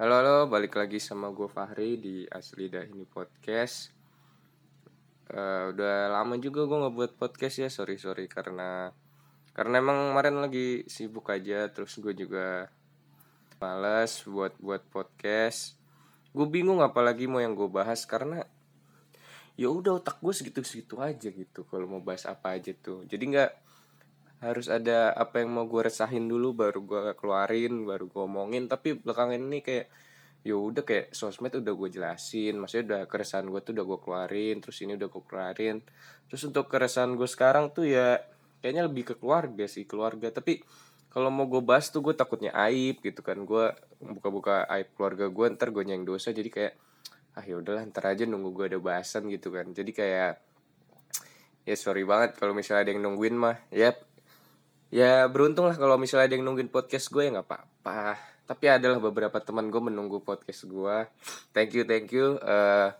Halo halo, balik lagi sama gue Fahri di Asli Dah ini podcast. Eh, udah lama juga gue nggak buat podcast ya, sorry sorry karena karena emang kemarin lagi sibuk aja, terus gue juga males buat buat podcast. Gue bingung apalagi mau yang gue bahas karena ya udah otak gue segitu segitu aja gitu kalau mau bahas apa aja tuh. Jadi nggak harus ada apa yang mau gue resahin dulu baru gue keluarin baru gue omongin. Tapi belakangan ini kayak ya udah kayak sosmed udah gue jelasin. Maksudnya udah keresahan gue tuh udah gue keluarin terus ini udah gue keluarin. Terus untuk keresahan gue sekarang tuh ya kayaknya lebih ke keluarga sih keluarga. Tapi kalau mau gue bahas tuh gue takutnya aib gitu kan. Gue buka-buka aib keluarga gue ntar gue nyeng dosa. Jadi kayak ah ya udahlah ntar aja nunggu gue ada bahasan gitu kan. Jadi kayak ya sorry banget kalau misalnya ada yang nungguin mah. Ya ya beruntung lah kalau misalnya ada yang nungguin podcast gue ya nggak apa-apa. Tapi adalah beberapa teman gue menunggu podcast gue. Thank you thank you. Uh,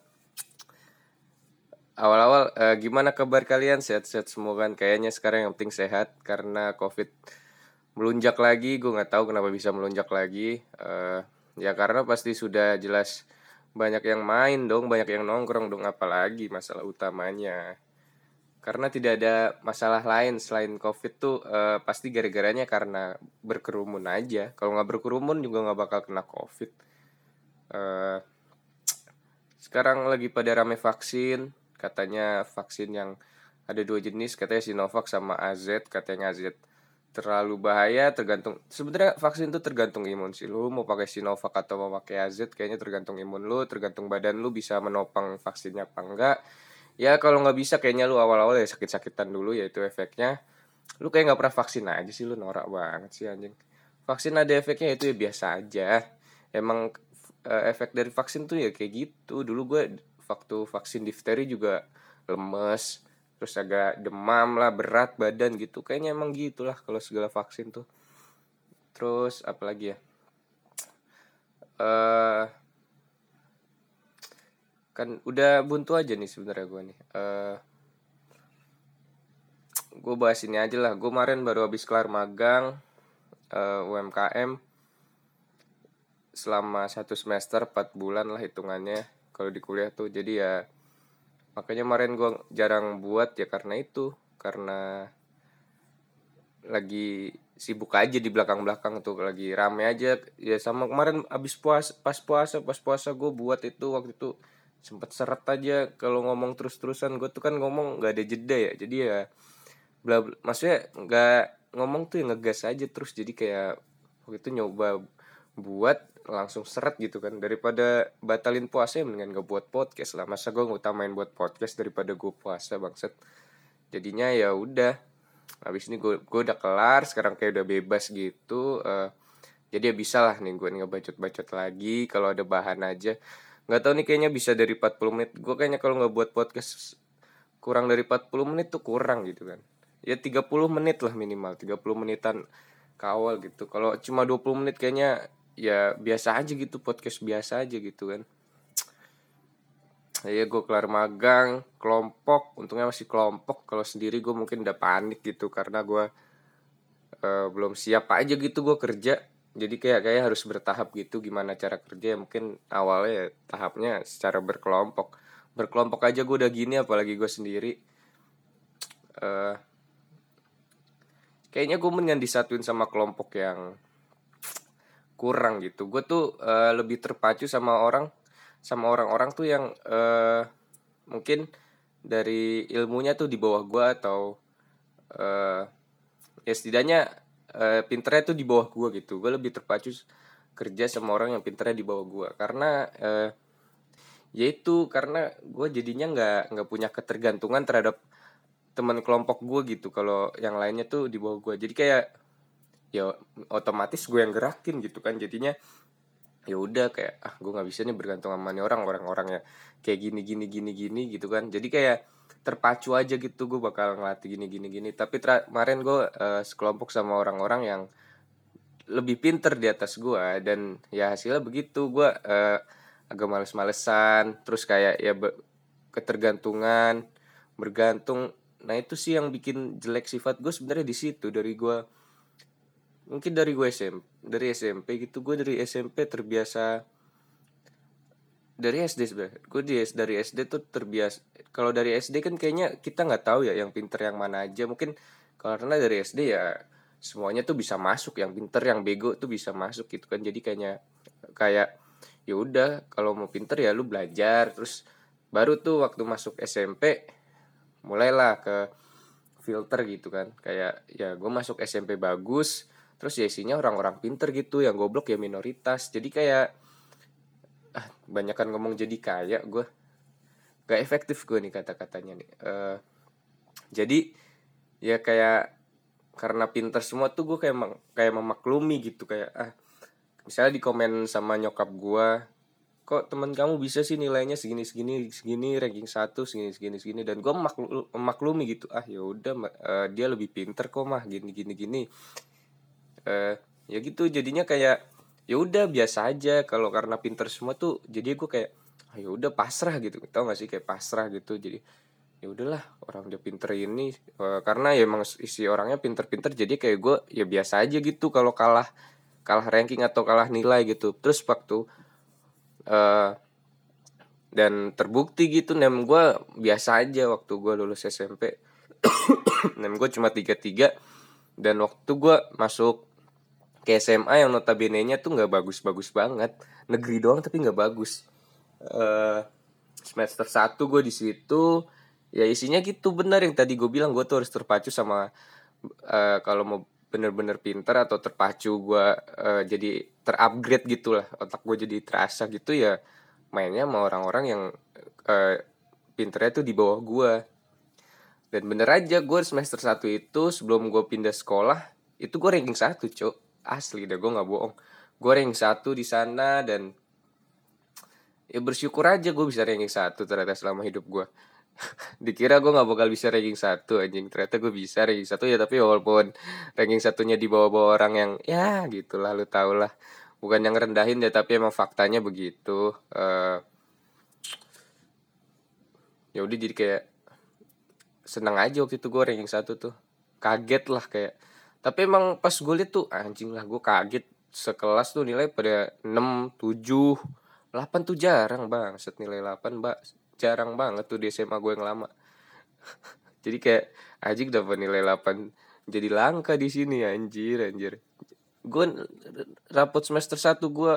awal-awal uh, gimana kabar kalian? Sehat-sehat semua kan? Kayaknya sekarang yang penting sehat karena covid melunjak lagi. Gue nggak tahu kenapa bisa melunjak lagi. Uh, ya karena pasti sudah jelas banyak yang main dong banyak yang nongkrong dong. Apalagi masalah utamanya karena tidak ada masalah lain selain covid tuh uh, pasti gara-garanya karena berkerumun aja. Kalau nggak berkerumun juga nggak bakal kena covid. Uh, sekarang lagi pada rame vaksin. Katanya vaksin yang ada dua jenis katanya Sinovac sama AZ katanya AZ terlalu bahaya tergantung. Sebenarnya vaksin tuh tergantung imun sih. Lu mau pakai Sinovac atau mau pakai AZ kayaknya tergantung imun lu tergantung badan lu bisa menopang vaksinnya apa enggak ya kalau nggak bisa kayaknya lu awal-awal ya sakit-sakitan dulu ya itu efeknya. Lu kayak nggak pernah vaksin aja sih lu norak banget sih anjing. Vaksin ada efeknya itu ya biasa aja. Emang uh, efek dari vaksin tuh ya kayak gitu. Dulu gue waktu vaksin difteri juga lemes terus agak demam lah berat badan gitu. Kayaknya emang gitulah kalau segala vaksin tuh. Terus apalagi ya? Uh, kan udah buntu aja nih sebenarnya gue nih. Uh, gue bahas ini aja lah. Gue kemarin baru habis kelar magang uh, UMKM selama satu semester 4 bulan lah hitungannya kalau di kuliah tuh. Jadi ya makanya kemarin gue jarang buat ya karena itu. Karena lagi sibuk aja di belakang-belakang tuh lagi rame aja. Ya sama kemarin abis puas pas puasa pas puasa gue buat itu waktu itu sempet seret aja kalau ngomong terus-terusan. Gue tuh kan ngomong nggak ada jeda ya. Jadi ya bla, bla maksudnya nggak ngomong tuh yang ngegas aja terus. Jadi kayak waktu itu nyoba buat langsung seret gitu kan. Daripada batalin puasa ya mendingan gak buat podcast lah. Masa gue ngutamain buat podcast daripada gue puasa bangset jadinya ya udah habis ini gue gue udah kelar sekarang kayak udah bebas gitu. Uh, jadi ya bisa lah nih gue ngebacot-bacot lagi. Kalau ada bahan aja nggak tahu nih kayaknya bisa dari 40 menit. Gue kayaknya kalau nggak buat podcast kurang dari 40 menit tuh kurang gitu kan. Ya 30 menit lah minimal 30 menitan kawal gitu. Kalau cuma 20 menit kayaknya ya biasa aja gitu podcast biasa aja gitu kan. Ya gue kelar magang kelompok. Untungnya masih kelompok. Kalau sendiri gue mungkin udah panik gitu karena gue uh, belum siap aja gitu gue kerja jadi kayak kayak harus bertahap gitu gimana cara kerja ya mungkin awalnya ya, tahapnya secara berkelompok. Berkelompok aja gue udah gini apalagi gue sendiri. Uh, kayaknya gue mendingan disatuin sama kelompok yang kurang gitu. Gue tuh uh, lebih terpacu sama orang sama orang-orang tuh yang uh, mungkin dari ilmunya tuh di bawah gue atau uh, ya setidaknya uh, pinternya tuh di bawah gue gitu. Gue lebih terpacu kerja sama orang yang pinternya di bawah gue karena uh, yaitu karena gue jadinya nggak nggak punya ketergantungan terhadap teman kelompok gue gitu. Kalau yang lainnya tuh di bawah gue jadi kayak ya otomatis gue yang gerakin gitu kan. Jadinya ya udah kayak ah gue nggak bisa nih bergantung sama nih orang orang-orang ya kayak gini gini gini gini gitu kan. Jadi kayak terpacu aja gitu gue bakal ngelatih gini gini gini. Tapi kemarin gue uh, sekelompok sama orang-orang yang lebih pinter di atas gue dan ya hasilnya begitu. Gue uh, agak males-malesan terus kayak ya be ketergantungan bergantung. Nah itu sih yang bikin jelek sifat gue sebenarnya di situ dari gue mungkin dari gue SMP dari SMP gitu. Gue dari SMP terbiasa dari SD sebenarnya gue di dari SD tuh terbiasa kalau dari SD kan kayaknya kita nggak tahu ya yang pinter yang mana aja. Mungkin karena dari SD ya semuanya tuh bisa masuk. Yang pinter yang bego tuh bisa masuk gitu kan. Jadi kayaknya kayak ya udah kalau mau pinter ya lu belajar. Terus baru tuh waktu masuk SMP mulailah ke filter gitu kan. Kayak ya gue masuk SMP bagus terus ya isinya orang-orang pinter gitu yang goblok ya minoritas. Jadi kayak ah banyakkan ngomong jadi kaya gue gak efektif gue nih kata-katanya nih. Uh, jadi ya kayak karena pinter semua tuh gue kayak kayak memaklumi gitu. Kayak ah misalnya di komen sama nyokap gue kok teman kamu bisa sih nilainya segini segini segini ranking satu segini segini segini? Dan gue memaklumi gitu. Ah ya udah uh, dia lebih pinter kok mah. Gini gini gini uh, ya gitu jadinya kayak ya udah biasa aja. Kalau karena pinter semua tuh jadi gue kayak ah, ya udah pasrah gitu. Tau gak sih kayak pasrah gitu. Jadi ya udahlah orang dia pinter ini. Uh, karena ya emang isi orangnya pinter-pinter jadi kayak gue ya biasa aja gitu kalau kalah kalah ranking atau kalah nilai gitu. Terus waktu uh, dan terbukti gitu nem gue biasa aja waktu gue lulus SMP nem gue cuma tiga tiga dan waktu gue masuk ke SMA yang notabene-nya tuh nggak bagus-bagus banget. Negeri doang tapi nggak bagus. Uh, semester satu gue di situ ya isinya gitu. Benar yang tadi gue bilang gue tuh harus terpacu sama uh, kalau mau bener-bener pinter atau terpacu gue uh, jadi terupgrade gitulah otak gue jadi terasa gitu ya mainnya sama orang-orang yang uh, pinternya tuh di bawah gue dan bener aja gue semester satu itu sebelum gue pindah sekolah itu gue ranking satu cok asli deh gue nggak bohong. Gue ranking satu di sana dan ya bersyukur aja gue bisa ranking satu ternyata selama hidup gue dikira gue nggak bakal bisa ranking satu anjing. Ternyata gue bisa ranking satu ya tapi walaupun ranking satunya di bawah-bawah orang yang ya gitulah lu tau lah. Bukan yang rendahin deh tapi emang faktanya begitu. Uh, ya udah jadi kayak seneng aja waktu itu gue ranking satu tuh. Kaget lah kayak tapi emang pas gue liat tuh anjing lah gue kaget. Sekelas tuh nilai pada 6, 7, 8 tuh jarang bang set nilai 8 mbak jarang banget tuh di SMA gue yang lama. Jadi kayak anjing dapat nilai 8 jadi langka di sini anjir anjir. Gue rapot semester 1 gue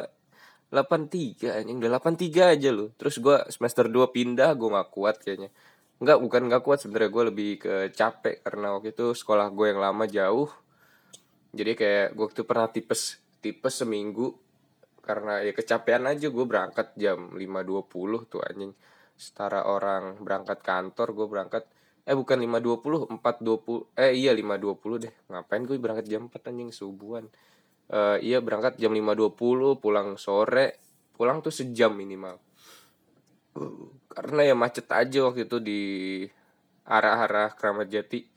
83 anjing udah 83 aja loh. Terus gue semester 2 pindah gue gak kuat kayaknya. Enggak bukan gak kuat sebenarnya gue lebih ke capek karena waktu itu sekolah gue yang lama jauh jadi kayak gue tuh pernah tipes tipes seminggu karena ya kecapean aja gue berangkat jam 5.20 tuh anjing. Setara orang berangkat kantor gue berangkat eh bukan 5.20 4.20 eh iya 5.20 deh. Ngapain gue berangkat jam 4 anjing subuhan? Uh, iya berangkat jam 5.20 pulang sore pulang tuh sejam minimal. Karena ya macet aja waktu itu di arah-arah Keramat Jati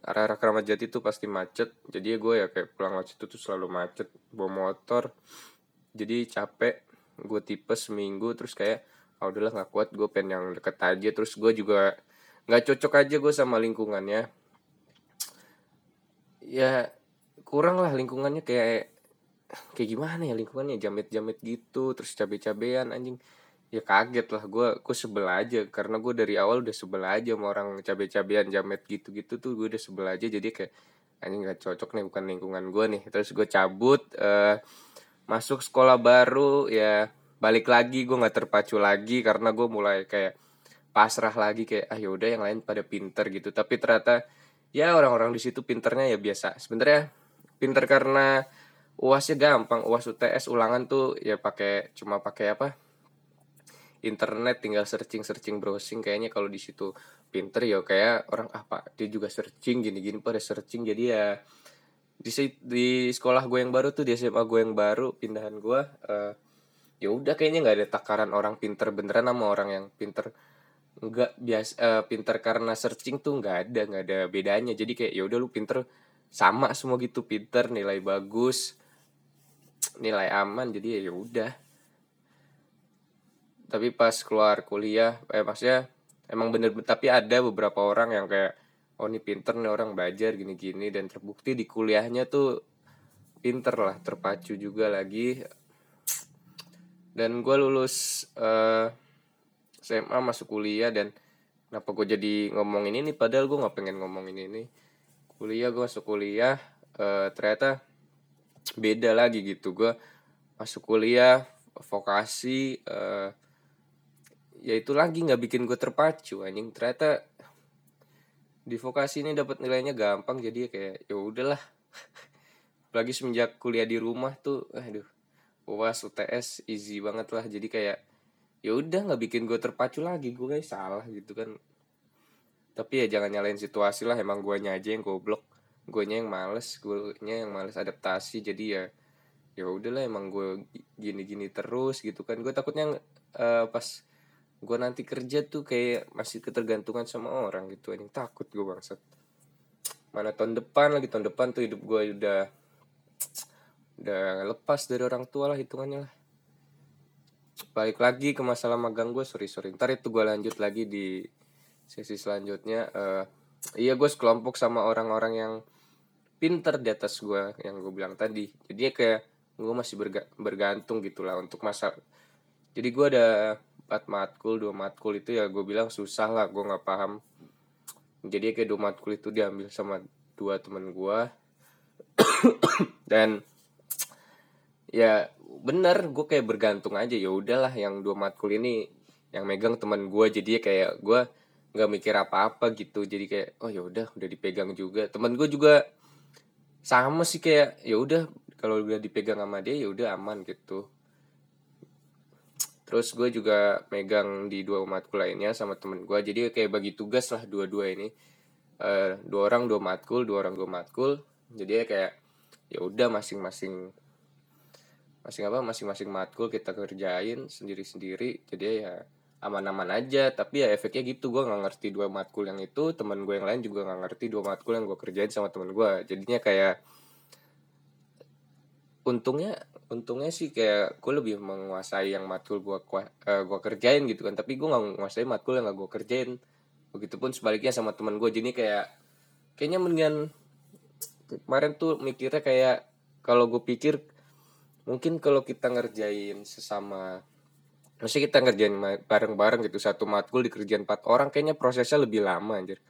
arah-arah Keramat Jati tuh pasti macet. Jadi ya gue ya kayak pulang macet itu tuh selalu macet bawa motor. Jadi capek gue tipes seminggu terus kayak ah udahlah nggak kuat gue pengen yang deket aja. Terus gue juga nggak cocok aja gue sama lingkungannya. Ya kurang lah lingkungannya kayak kayak gimana ya lingkungannya? Jamet-jamet gitu terus cabe-cabean anjing ya kaget lah. Gue gue sebel aja. Karena gue dari awal udah sebel aja sama orang cabe-cabean jamet gitu-gitu tuh gue udah sebel aja. Jadi kayak ini nggak cocok nih bukan lingkungan gue nih. Terus gue cabut uh, masuk sekolah baru ya balik lagi. Gue nggak terpacu lagi karena gue mulai kayak pasrah lagi kayak ah yaudah yang lain pada pinter gitu. Tapi ternyata ya orang-orang di situ pinternya ya biasa. Sebenarnya pinter karena uasnya gampang. Uas UTS ulangan tuh ya pakai cuma pakai apa internet tinggal searching searching browsing kayaknya kalau di situ pinter ya kayak orang apa ah, dia juga searching gini-gini pada searching. Jadi ya di di sekolah gue yang baru tuh di SMA gue yang baru pindahan gue uh, ya udah kayaknya nggak ada takaran orang pinter beneran sama orang yang pinter. Nggak biasa uh, pinter karena searching tuh nggak ada nggak ada bedanya. Jadi kayak ya udah lu pinter. Sama semua gitu pinter nilai bagus nilai aman jadi ya udah tapi pas keluar kuliah eh maksudnya emang bener tapi ada beberapa orang yang kayak oh ini pinter nih orang belajar gini-gini. Dan terbukti di kuliahnya tuh pinter lah terpacu juga lagi. Dan gue lulus uh, eh, SMA masuk kuliah dan kenapa gue jadi ngomongin ini? Padahal gue nggak pengen ngomongin ini. Kuliah gue masuk kuliah uh, ternyata beda lagi gitu. Gue masuk kuliah vokasi uh, ya itu lagi nggak bikin gue terpacu anjing. Ternyata di vokasi ini dapat nilainya gampang jadi kayak ya udahlah. Lagi semenjak kuliah di rumah tuh aduh uas UTS easy banget lah. Jadi kayak ya udah nggak bikin gue terpacu lagi gue kayak salah gitu kan. Tapi ya jangan nyalain situasi lah emang gue aja yang goblok. Gue yang males gue yang males adaptasi. Jadi ya ya udahlah emang gue gini-gini terus gitu kan. Gue takutnya uh, pas gue nanti kerja tuh kayak masih ketergantungan sama orang gitu yang takut gue bangsat. Mana tahun depan lagi tahun depan tuh hidup gue udah udah lepas dari orang tua lah hitungannya lah. Balik lagi ke masalah magang gue sorry sorry. Ntar itu gue lanjut lagi di sesi selanjutnya. Uh, iya gue sekelompok sama orang-orang yang pinter di atas gue yang gue bilang tadi. Jadi kayak gue masih berga bergantung gitulah untuk masa jadi gue ada empat matkul dua matkul itu ya gue bilang susah lah gue nggak paham. Jadi kayak dua matkul itu diambil sama dua temen gue dan ya bener gue kayak bergantung aja ya udahlah yang dua matkul ini yang megang teman gue jadi kayak gue nggak mikir apa-apa gitu. Jadi kayak oh ya udah udah dipegang juga. Teman gue juga sama sih kayak ya udah kalau udah dipegang sama dia ya udah aman gitu terus gue juga megang di dua matkul lainnya sama temen gue. Jadi kayak bagi tugas lah dua-dua ini. Uh, dua orang dua matkul dua orang dua matkul jadi kayak ya udah masing-masing masing apa masing-masing matkul kita kerjain sendiri-sendiri. Jadi ya aman-aman aja. Tapi ya efeknya gitu gue nggak ngerti dua matkul yang itu teman gue yang lain juga nggak ngerti dua matkul yang gue kerjain sama temen gue. Jadinya kayak untungnya untungnya sih kayak gue lebih menguasai yang matkul gue uh, gua kerjain gitu kan tapi gue nggak menguasai matkul yang gak gue kerjain begitupun sebaliknya sama teman gue jadi kayak kayaknya mendingan kemarin tuh mikirnya kayak kalau gue pikir mungkin kalau kita ngerjain sesama Maksudnya kita ngerjain bareng-bareng gitu satu matkul dikerjain empat orang kayaknya prosesnya lebih lama anjir.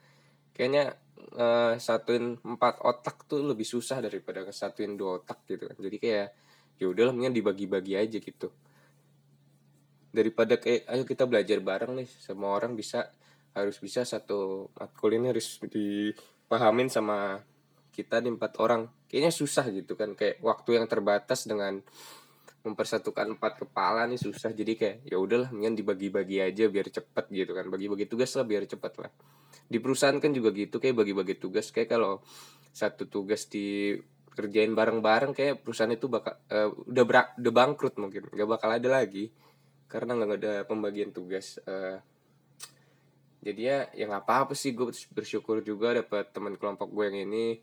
Kayaknya uh, satuin empat otak tuh lebih susah daripada kesatuin dua otak gitu kan. Jadi kayak ya udahlah mendingan dibagi-bagi aja gitu. Daripada kayak ayo kita belajar bareng nih semua orang bisa harus bisa satu matkul ini harus dipahamin sama kita di empat orang. Kayaknya susah gitu kan kayak waktu yang terbatas dengan mempersatukan empat kepala nih susah. Jadi kayak ya udahlah mendingan dibagi-bagi aja biar cepet gitu kan. Bagi-bagi tugas lah biar cepet lah. Di perusahaan kan juga gitu kayak bagi-bagi tugas. Kayak kalau satu tugas di kerjain bareng-bareng kayak perusahaan itu bakal uh, udah berak, udah bangkrut mungkin nggak bakal ada lagi karena nggak ada pembagian tugas uh, jadi ya ya nggak apa-apa sih gue bersyukur juga dapat teman kelompok gue yang ini.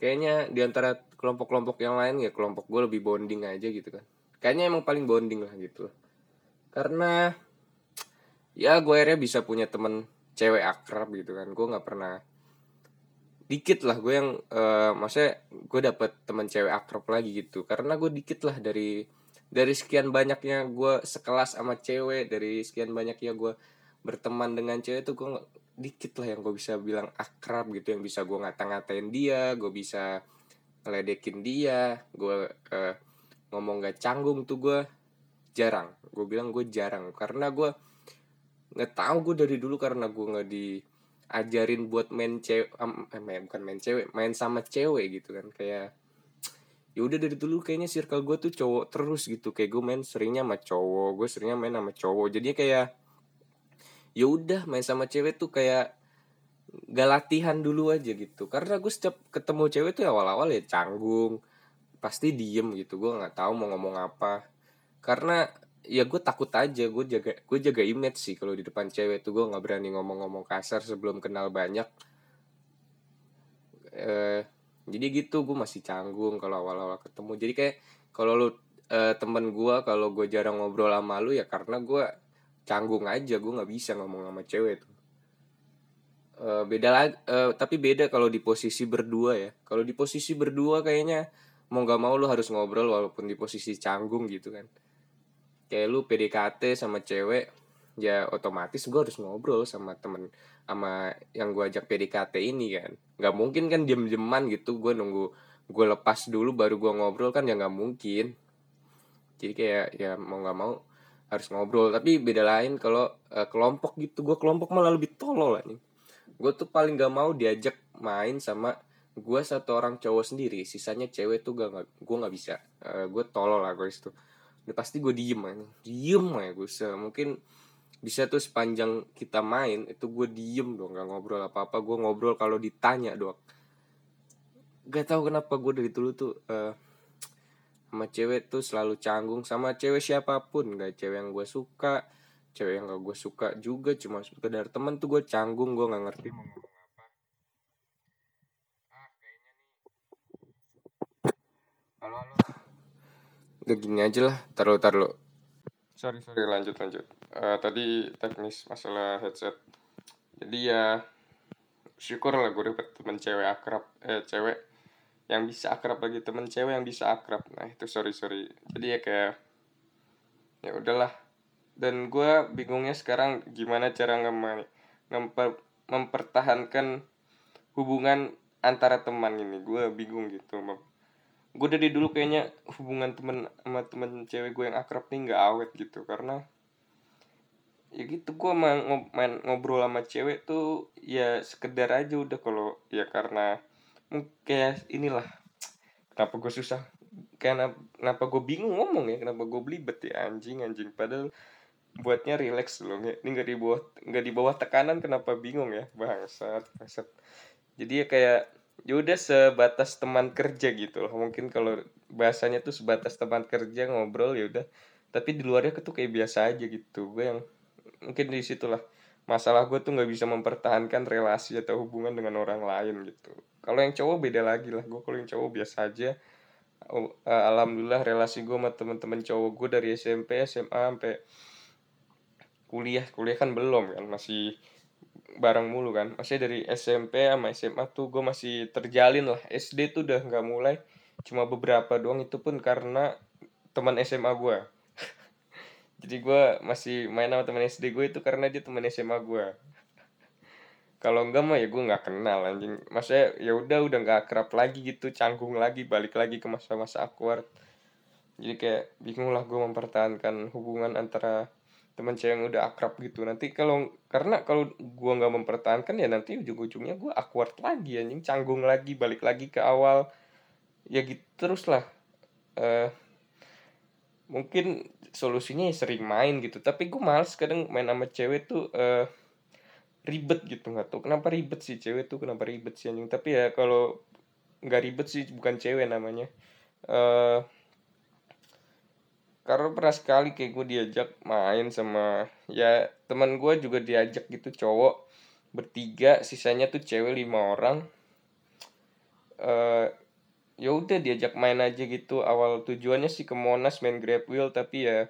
Kayaknya di antara kelompok-kelompok yang lain ya kelompok gue lebih bonding aja gitu kan. Kayaknya emang paling bonding lah gitu. Karena ya gue akhirnya bisa punya temen cewek akrab gitu kan. Gue nggak pernah dikit lah gue yang uh, maksudnya gue dapet teman cewek akrab lagi gitu. Karena gue dikit lah dari dari sekian banyaknya gue sekelas sama cewek dari sekian banyaknya gue berteman dengan cewek itu gue dikit lah yang gue bisa bilang akrab gitu yang bisa gue ngata-ngatain dia gue bisa ngeledekin dia gue uh, ngomong gak canggung tuh gue jarang. Gue bilang gue jarang karena gue nggak tahu gue dari dulu karena gue nggak di ajarin buat main cewek eh, main bukan main cewek main sama cewek gitu kan. Kayak ya udah dari dulu kayaknya circle gue tuh cowok terus gitu. Kayak gue main seringnya sama cowok gue seringnya main sama cowok. Jadi kayak ya udah main sama cewek tuh kayak gak latihan dulu aja gitu. Karena gue setiap ketemu cewek tuh awal-awal ya canggung pasti diem gitu. Gue nggak tahu mau ngomong apa. Karena ya gue takut aja gue jaga gue jaga image sih kalau di depan cewek tuh gue nggak berani ngomong-ngomong kasar sebelum kenal banyak. Eh jadi gitu gue masih canggung kalau awal-awal ketemu. Jadi kayak kalau lu eh, temen gue kalau gue jarang ngobrol sama lu ya karena gue canggung aja gue nggak bisa ngomong sama cewek tuh. Eh, beda lagi eh, tapi beda kalau di posisi berdua ya. Kalau di posisi berdua kayaknya mau nggak mau lu harus ngobrol walaupun di posisi canggung gitu kan kayak lu PDKT sama cewek ya otomatis gue harus ngobrol sama temen sama yang gue ajak PDKT ini kan. Nggak mungkin kan diem dieman gitu gue nunggu gue lepas dulu baru gue ngobrol kan ya nggak mungkin. Jadi kayak ya mau nggak mau harus ngobrol. Tapi beda lain kalau uh, kelompok gitu. Gue kelompok malah lebih tolol lah nih gue tuh paling gak mau diajak main sama gue satu orang cowok sendiri. Sisanya cewek tuh gak, gue nggak bisa. Uh, eh, gue tolol lah guys tuh udah pasti gue diem aja diem aja gue se mungkin bisa tuh sepanjang kita main itu gue diem dong gak ngobrol apa apa gue ngobrol kalau ditanya doang gak tau kenapa gue dari dulu tuh uh, sama cewek tuh selalu canggung sama cewek siapa pun. Gak cewek yang gue suka cewek yang gak gue suka juga. Cuma sekedar temen tuh gue canggung gue nggak ngerti mau ngomong halo halo udah gini aja lah taruh taruh sorry sorry. Lanjut lanjut. Uh, tadi teknis masalah headset. Jadi ya syukur lah gue dapet temen cewek akrab eh cewek yang bisa akrab lagi temen cewek yang bisa akrab. Nah itu sorry sorry. Jadi ya kayak ya udahlah. Dan gue bingungnya sekarang gimana cara ngemper, mempertahankan hubungan antara teman ini. Gue bingung gitu gue dari dulu kayaknya hubungan temen sama temen cewek gue yang akrab nih nggak awet gitu karena ya gitu gue main, main ngobrol sama cewek tuh ya sekedar aja udah kalau ya karena kayak inilah kenapa gue susah karena kenapa gue bingung ngomong ya kenapa gue belibet ya anjing anjing. Padahal buatnya relax loh ini nggak di bawah nggak di bawah tekanan kenapa bingung ya bangsat bangsat. Jadi ya kayak ya udah sebatas teman kerja gitu loh. Mungkin kalau bahasanya tuh sebatas teman kerja ngobrol ya udah. Tapi di luarnya tuh kayak biasa aja gitu. Gue yang mungkin di situlah masalah gue tuh nggak bisa mempertahankan relasi atau hubungan dengan orang lain gitu. Kalau yang cowok beda lagi lah. Gue kalau yang cowok biasa aja. Oh, uh, alhamdulillah relasi gue sama temen-temen cowok gue dari SMP SMA sampai kuliah. Kuliah kan belum kan masih bareng mulu kan. Maksudnya dari SMP sama SMA tuh gue masih terjalin lah. SD tuh udah nggak mulai. Cuma beberapa doang itu pun karena teman SMA gue jadi gue masih main sama teman SD gue itu karena dia teman SMA gue kalau enggak mah ya gue nggak kenal anjing. Maksudnya ya udah udah nggak akrab lagi gitu canggung lagi balik lagi ke masa-masa awkward. Jadi kayak bingung lah gue mempertahankan hubungan antara teman cewek yang udah akrab gitu. Nanti kalau karena kalau gua nggak mempertahankan ya nanti ujung-ujungnya gua awkward lagi anjing. Canggung lagi balik lagi ke awal. Ya gitu terus lah uh, mungkin solusinya ya sering main gitu. Tapi gue males kadang main sama cewek tuh uh, ribet gitu. Nggak tuh kenapa ribet sih cewek tuh kenapa ribet sih anjing. Tapi ya kalau nggak ribet sih bukan cewek namanya. Uh, karena pernah sekali kayak gue diajak main sama ya teman gue juga diajak gitu cowok. Bertiga sisanya tuh cewek lima orang. Uh, ya udah diajak main aja gitu. Awal tujuannya sih ke Monas main Grab Wheel tapi ya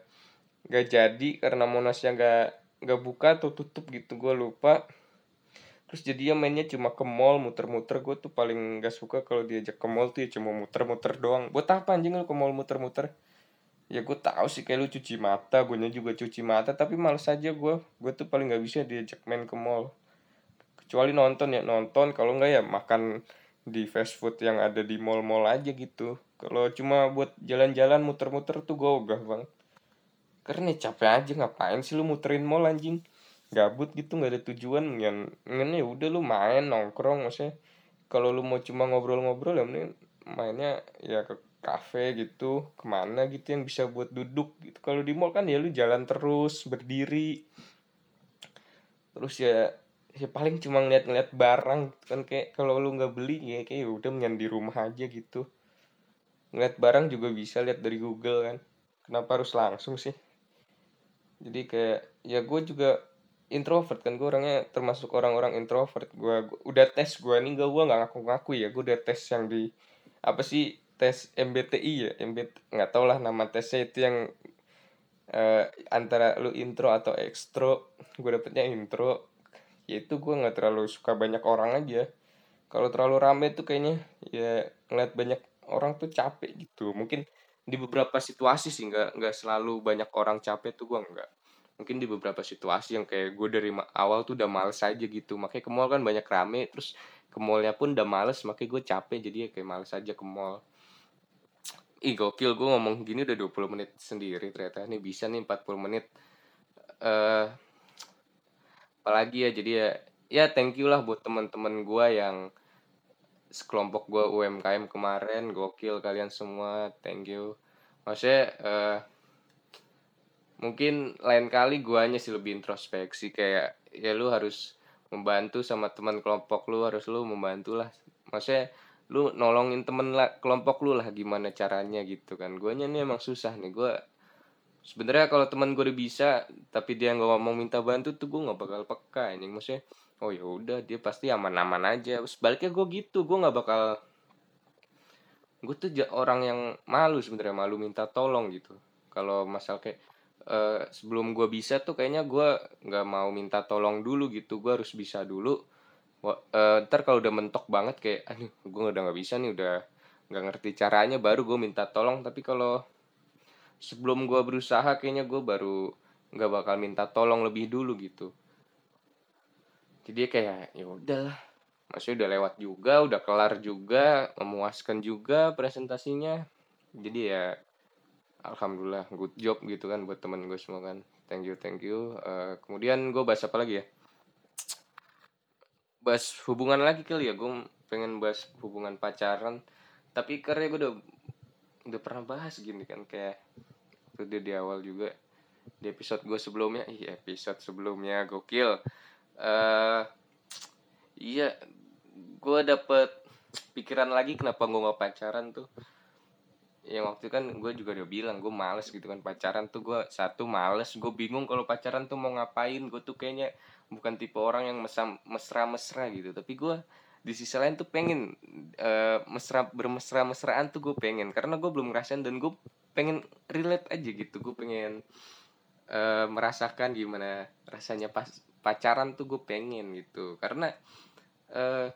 gak jadi karena Monasnya gak gak buka atau tutup gitu gue lupa. Terus jadinya mainnya cuma ke mall muter-muter. Gue tuh paling gak suka kalau diajak ke mall tuh ya cuma muter-muter doang. Buat apa anjing lu ke mall muter-muter ya gue tahu sih kayak lu cuci mata gue juga cuci mata tapi males aja gue gue tuh paling nggak bisa diajak main ke mall. Kecuali nonton ya nonton. Kalau nggak ya makan di fast food yang ada di mall-mall aja gitu. Kalau cuma buat jalan-jalan muter-muter tuh gue ogah bang. Karena capek aja. Ngapain sih lu muterin mall anjing? Gabut gitu nggak ada tujuan. Yang ya udah lu main nongkrong maksudnya. Kalau lu mau cuma ngobrol-ngobrol ya mending mainnya ya ke kafe gitu ke mana gitu yang bisa buat duduk gitu. Kalau di mall kan ya lu jalan terus berdiri. Terus ya ya paling cuma ngeliat-ngeliat barang kan kayak kalau lu nggak beli ya kayak ya udah menyan di rumah aja gitu. Ngeliat barang juga bisa lihat dari Google kan. Kenapa harus langsung sih? Jadi kayak ya gue juga introvert kan gue orangnya termasuk orang-orang introvert. Gue udah tes gue nih gak gue nggak ngaku-ngaku ya. Gue udah tes yang di apa sih tes MBTI ya MBT nggak tau lah nama tesnya itu yang uh, antara lu intro atau ekstro gue dapetnya intro yaitu gue nggak terlalu suka banyak orang aja. Kalau terlalu rame tuh kayaknya ya ngeliat banyak orang tuh capek gitu. Mungkin di beberapa situasi sih nggak nggak selalu banyak orang capek tuh gue nggak. Mungkin di beberapa situasi yang kayak gue dari awal tuh udah males aja gitu. Makanya ke mall kan banyak rame terus ke mallnya pun udah males makanya gue capek jadi ya kayak males aja ke mall Ih gokil gue ngomong gini udah 20 menit sendiri ternyata. Ini bisa nih 40 menit. Eh apalagi ya jadi ya ya thank you lah buat teman-teman gue yang sekelompok gue UMKM kemarin. Gokil kalian semua thank you. Maksudnya uh, mungkin lain kali guanya sih lebih introspeksi kayak ya lu harus membantu sama teman kelompok lu harus lu membantu lah maksudnya lu nolongin temen lah kelompok lu lah gimana caranya gitu kan. Guanya nih emang susah nih. Gue sebenarnya kalau teman gue udah bisa tapi dia nggak mau minta bantu tuh gue nggak bakal peka ini. Maksudnya oh ya udah dia pasti aman-aman aja. Sebaliknya gue gitu gue nggak bakal gue tuh orang yang malu sebenarnya malu minta tolong gitu. Kalau masalah kayak uh, sebelum gue bisa tuh kayaknya gue nggak mau minta tolong dulu gitu. Gue harus bisa dulu uh, ntar kalau udah mentok banget kayak aduh gue udah nggak bisa nih udah nggak ngerti caranya baru gue minta tolong. Tapi kalau sebelum gue berusaha kayaknya gue baru nggak bakal minta tolong lebih dulu gitu. Jadi kayak ya udahlah masih udah lewat juga udah kelar juga memuaskan juga presentasinya. Jadi ya alhamdulillah good job gitu kan buat temen gue semua kan. Thank you thank you. Uh, kemudian gue bahas apa lagi ya bahas hubungan lagi kali ya. Gue pengen bahas hubungan pacaran. Tapi karena gue udah udah pernah bahas gini kan kayak itu dia di awal juga di episode gue sebelumnya. Iya episode sebelumnya gokil. Uh, iya gue dapet pikiran lagi kenapa gue gak pacaran tuh. Yang waktu kan gue juga udah bilang gue males gitu kan pacaran tuh. Gue satu males. Gue bingung kalau pacaran tuh mau ngapain. Gue tuh kayaknya bukan tipe orang yang mesra-mesra gitu. Tapi gue di sisi lain tuh pengen uh, mesra bermesra-mesraan tuh gue pengen. Karena gue belum ngerasain dan gue pengen relate aja gitu. Gue pengen uh, merasakan gimana rasanya pas pacaran tuh gue pengen gitu. Karena uh,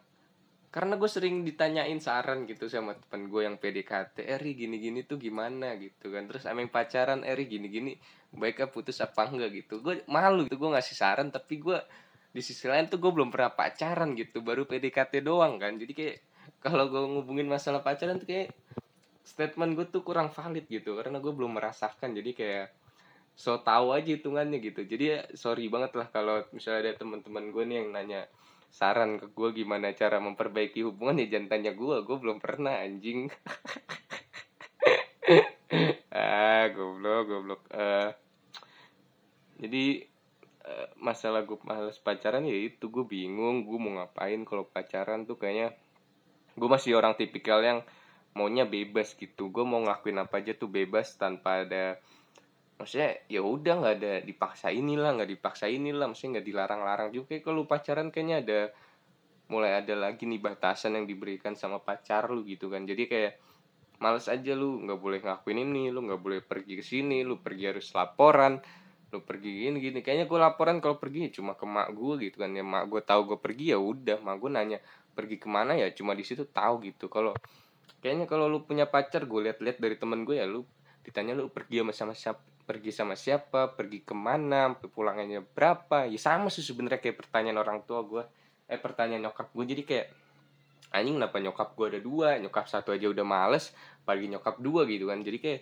karena gue sering ditanyain saran gitu sama temen gue yang PDKT Eri gini-gini tuh gimana? Gitu kan. Terus ameng pacaran Eri gini-gini baiknya putus apa enggak gitu. Gue malu gitu gue ngasih saran tapi gue di sisi lain tuh gue belum pernah pacaran gitu baru PDKT doang kan. Jadi kayak kalau gue ngubungin masalah pacaran tuh kayak statement gue tuh kurang valid gitu karena gue belum merasakan. Jadi kayak so tahu aja hitungannya gitu. Jadi ya sorry banget lah kalau misalnya ada teman-teman gue nih yang nanya saran ke gue gimana cara memperbaiki hubungan ya jangan tanya gue gue belum pernah anjing. Ah goblok goblok. Uh, jadi uh, masalah gue males pacaran ya itu gue bingung gue mau ngapain kalau pacaran tuh kayaknya. Gue masih orang tipikal yang maunya bebas gitu. Gue mau ngelakuin apa aja tuh bebas tanpa ada maksudnya ya udah nggak ada dipaksa inilah nggak dipaksa inilah maksudnya nggak dilarang-larang juga. Kayak kalau pacaran kayaknya ada mulai ada lagi nih batasan yang diberikan sama pacar lu gitu kan. Jadi kayak males aja lu nggak boleh ngakuin ini lu nggak boleh pergi ke sini lu pergi harus laporan lu pergi gini gini. Kayaknya gue laporan kalau pergi ya cuma ke mak gue gitu kan. Ya mak gue tahu gue pergi ya udah. Mak gue nanya pergi ke mana ya? Cuma di situ tahu gitu. Kalau kayaknya kalau lu punya pacar gue lihat-lihat dari temen gue ya lu ditanya lu pergi sama siapa pergi sama siapa? Pergi ke mana pulangnya berapa? Ya sama sih sebenarnya kayak pertanyaan orang tua gue eh pertanyaan nyokap gue jadi kayak anjing kenapa nyokap gue ada dua? Nyokap satu aja udah males pagi nyokap dua gitu kan. Jadi kayak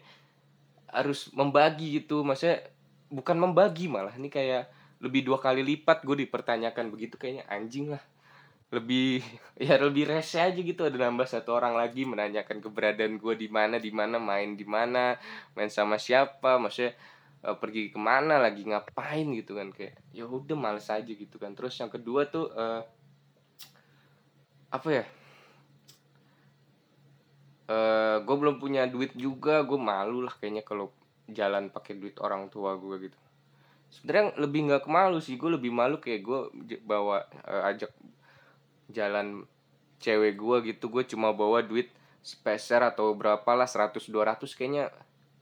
harus membagi gitu. Maksudnya bukan membagi malah. Ini kayak lebih dua kali lipat gue dipertanyakan begitu. Kayaknya anjing lah. Lebih ya lebih rese aja gitu. Ada nambah satu orang lagi menanyakan keberadaan gue di mana di mana main di mana main sama siapa maksudnya uh, pergi ke mana lagi ngapain gitu kan. Kayak ya udah males aja gitu kan. Terus yang kedua tuh uh, apa ya? Uh, eh, gue belum punya duit juga. Gue malu lah kayaknya kalau jalan pakai duit orang tua gue gitu. Sebenarnya lebih nggak kemalu sih gue lebih malu kayak gue bawa uh, ajak jalan cewek gue gitu. Gue cuma bawa duit speser atau berapa lah 100 200 kayaknya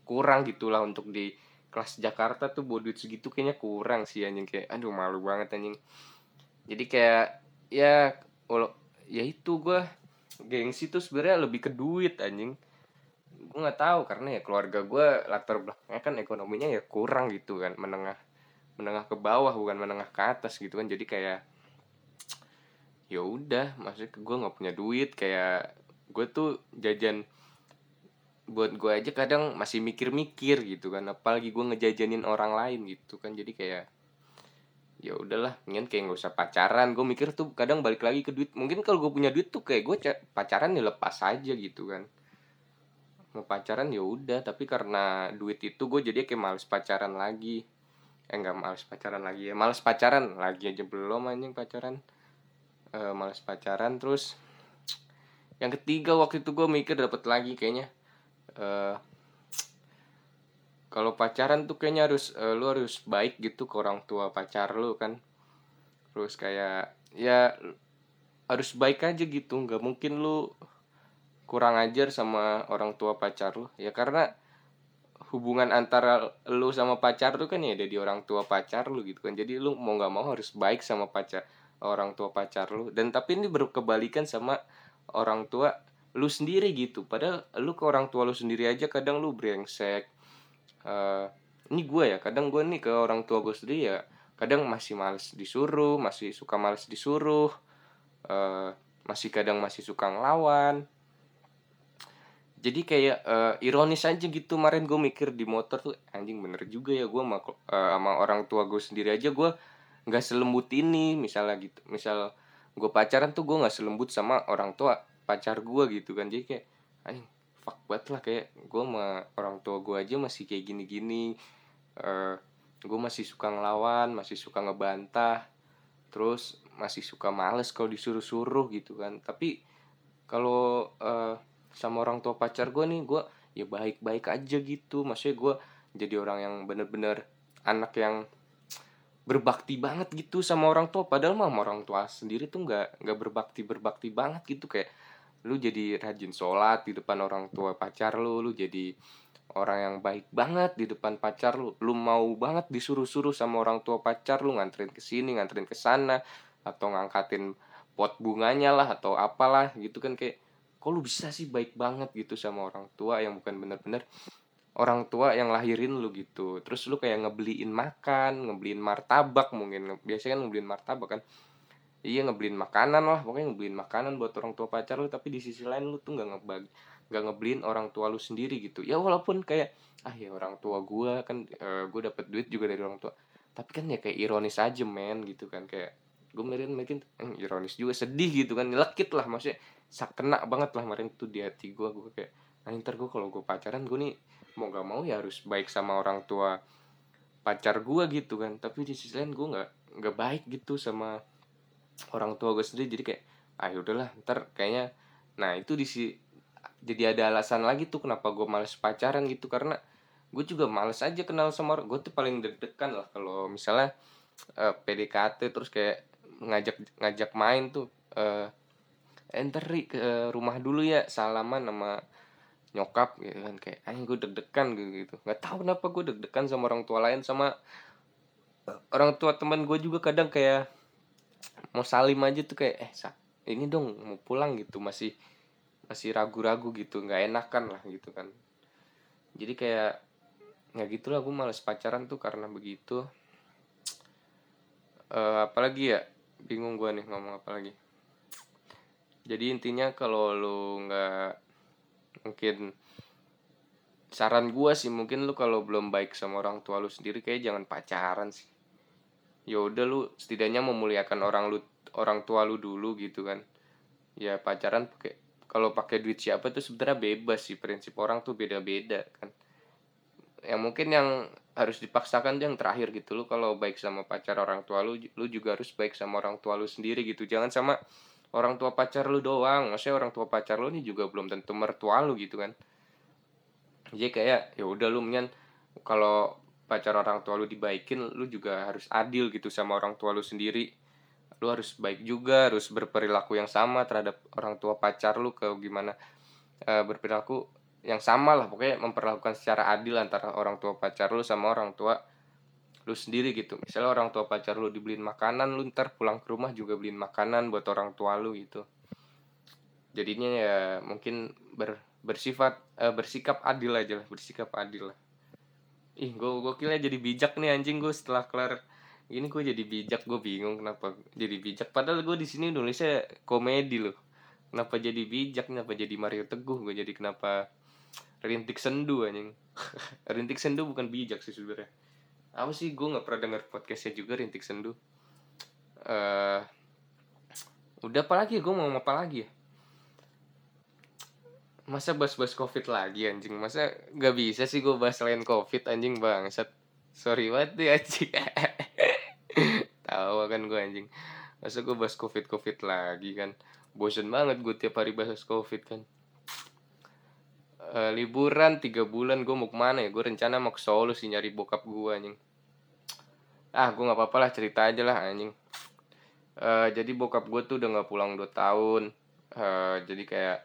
kurang gitulah untuk di kelas Jakarta tuh bawa duit segitu kayaknya kurang sih anjing. Kayak aduh malu banget anjing. Jadi kayak ya kalau ya itu gue gengsi tuh sebenarnya lebih ke duit anjing gue nggak tahu karena ya keluarga gue latar belakangnya kan ekonominya ya kurang gitu kan menengah menengah ke bawah bukan menengah ke atas gitu kan. Jadi kayak ya udah maksudnya gue nggak punya duit kayak gue tuh jajan buat gue aja kadang masih mikir-mikir gitu kan apalagi gue ngejajanin orang lain gitu kan. Jadi kayak ya udahlah mungkin kayak nggak usah pacaran. Gue mikir tuh kadang balik lagi ke duit. Mungkin kalau gue punya duit tuh kayak gue pacaran ya lepas aja gitu kan pacaran ya udah. Tapi karena duit itu gue jadi kayak males pacaran lagi. Eh nggak males pacaran lagi ya. Males pacaran lagi aja. Belum anjing pacaran. E, males pacaran. Terus yang ketiga waktu itu gue mikir dapat lagi kayaknya. E, kalau pacaran tuh kayaknya harus e, lu harus baik gitu ke orang tua pacar lu kan. Terus kayak ya harus baik aja gitu. Nggak mungkin lu kurang ajar sama orang tua pacar lu. Ya karena hubungan antara lu sama pacar tuh kan ya ada di orang tua pacar lu gitu kan. Jadi lu mau nggak mau harus baik sama pacar orang tua pacar lu. Dan tapi ini berkebalikan sama orang tua lu sendiri gitu. Padahal lu ke orang tua lu sendiri aja kadang lu brengsek. Uh, ini gue ya kadang gue nih ke orang tua gue sendiri ya kadang masih males disuruh masih suka males disuruh. Uh, masih kadang masih suka ngelawan jadi kayak uh, ironis aja gitu kemarin gue mikir di motor tuh anjing bener juga ya gue sama, uh, sama orang tua gue sendiri aja gue nggak selembut ini. Misalnya gitu misal gue pacaran tuh gue nggak selembut sama orang tua pacar gue gitu kan. Jadi kayak anjing fuck banget lah kayak gue sama orang tua gue aja masih kayak gini-gini uh, eh, gue masih suka ngelawan masih suka ngebantah terus masih suka males kalau disuruh-suruh gitu kan. Tapi kalau uh, sama orang tua pacar gue nih gue ya baik-baik aja gitu. Maksudnya gue jadi orang yang bener-bener anak yang berbakti banget gitu sama orang tua. Padahal mah orang tua sendiri tuh nggak nggak berbakti berbakti banget gitu. Kayak lu jadi rajin sholat di depan orang tua pacar lu lu jadi orang yang baik banget di depan pacar lu. Lu mau banget disuruh-suruh sama orang tua pacar lu nganterin ke sini nganterin ke sana atau ngangkatin pot bunganya lah atau apalah gitu kan. Kayak kok lu bisa sih baik banget gitu sama orang tua yang bukan bener-bener orang tua yang lahirin lu gitu. Terus lu kayak ngebeliin makan ngebeliin martabak mungkin. Biasanya kan ngebeliin martabak kan? Iya ngebeliin makanan lah. Pokoknya ngebeliin makanan buat orang tua pacar lu. Tapi di sisi lain lu tuh nggak ngebagi nggak ngebeliin orang tua lu sendiri gitu. Ya walaupun kayak ah ya orang tua gue kan e, eh, gue dapet duit juga dari orang tua. Tapi kan ya kayak ironis aja men gitu kan. Kayak gue melihat mungkin eh, ironis juga sedih gitu kan. Lekit lah maksudnya sak kena banget lah kemarin tuh di hati gue gue kayak nah ntar gue kalau gue pacaran gue nih mau gak mau ya harus baik sama orang tua pacar gue gitu kan. Tapi di sisi lain gue nggak nggak baik gitu sama orang tua gue sendiri. Jadi kayak ah ya udahlah ntar kayaknya nah itu di si jadi ada alasan lagi tuh kenapa gue males pacaran gitu. Karena gue juga males aja kenal sama orang gue tuh paling deg-degan lah kalau misalnya uh, eh, PDKT terus kayak ngajak ngajak main tuh uh, enter ke rumah dulu ya salaman sama nyokap gitu kan. Kayak anjing gue deg-degan gitu gitu. Nggak tahu kenapa gue deg-degan sama orang tua lain sama orang tua teman gue juga kadang kayak mau salim aja tuh kayak eh sa ini dong mau pulang gitu. Masih masih ragu-ragu gitu nggak enakan lah gitu kan. Jadi kayak ya gitulah gue males pacaran tuh karena begitu. Uh, apalagi ya bingung gue nih ngomong apa lagi jadi intinya kalau lu nggak mungkin saran gue sih mungkin lu kalau belum baik sama orang tua lu sendiri kayak jangan pacaran sih. Ya udah lu setidaknya memuliakan orang lu orang tua lu dulu gitu kan. Ya pacaran pakai kalau pakai duit siapa tuh sebenarnya bebas sih prinsip orang tuh beda-beda kan. Yang mungkin yang harus dipaksakan yang terakhir gitu lu kalau baik sama pacar orang tua lu lu juga harus baik sama orang tua lu sendiri gitu. Jangan sama orang tua pacar lu doang. Maksudnya orang tua pacar lu ini juga belum tentu mertua lu gitu kan. Jadi kayak ya udah lu mendingan kalau pacar orang tua lu dibaikin lu juga harus adil gitu sama orang tua lu sendiri. Lu harus baik juga harus berperilaku yang sama terhadap orang tua pacar lu ke gimana e, berperilaku yang sama lah. Pokoknya memperlakukan secara adil antara orang tua pacar lu sama orang tua lu sendiri gitu. Misalnya orang tua pacar lu dibeliin makanan lu ntar pulang ke rumah juga beliin makanan buat orang tua lu gitu. Jadinya ya mungkin ber bersifat uh, bersikap adil aja lah bersikap adil lah. Ih gue gue kira jadi bijak nih anjing gue setelah kelar ini gue jadi bijak gue bingung kenapa jadi bijak. Padahal gue di sini nulisnya komedi loh. Kenapa jadi bijak kenapa jadi Mario Teguh gue jadi kenapa rintik sendu anjing. Rintik sendu bukan bijak sih sebenarnya apa sih? Gue nggak pernah denger podcastnya juga rintik sendu. Uh, udah apa lagi? Gue mau apa lagi ya? Masa bahas-bahas covid lagi anjing? Masa gak bisa sih gue bahas selain covid anjing bangsat? Sorry banget deh anjing. Tahu kan gue anjing. Masa gue bahas covid covid lagi kan? Bosen banget gue tiap hari bahas covid kan? Uh, liburan tiga bulan gue mau ke mana ya? Gue rencana mau ke Solo sih nyari bokap gue anjing ah gue nggak apa-apa lah cerita aja lah anjing. Uh, jadi bokap gue tuh udah nggak pulang dua tahun. Uh, jadi kayak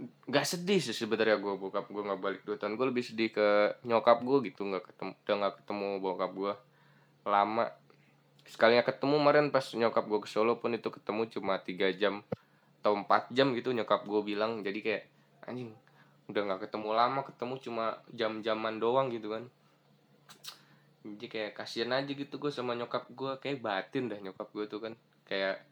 nggak sedih sih sebenarnya gue bokap gue nggak balik dua tahun. Gue lebih sedih ke nyokap gue gitu nggak ketemu udah nggak ketemu bokap gue lama. Sekalinya ketemu kemarin pas nyokap gue ke Solo pun itu ketemu cuma tiga jam atau empat jam gitu nyokap gue bilang. Jadi kayak anjing udah nggak ketemu lama ketemu cuma jam-jaman doang gitu kan jadi kayak kasihan aja gitu gue sama nyokap gue kayak batin dah nyokap gue tuh kan. Kayak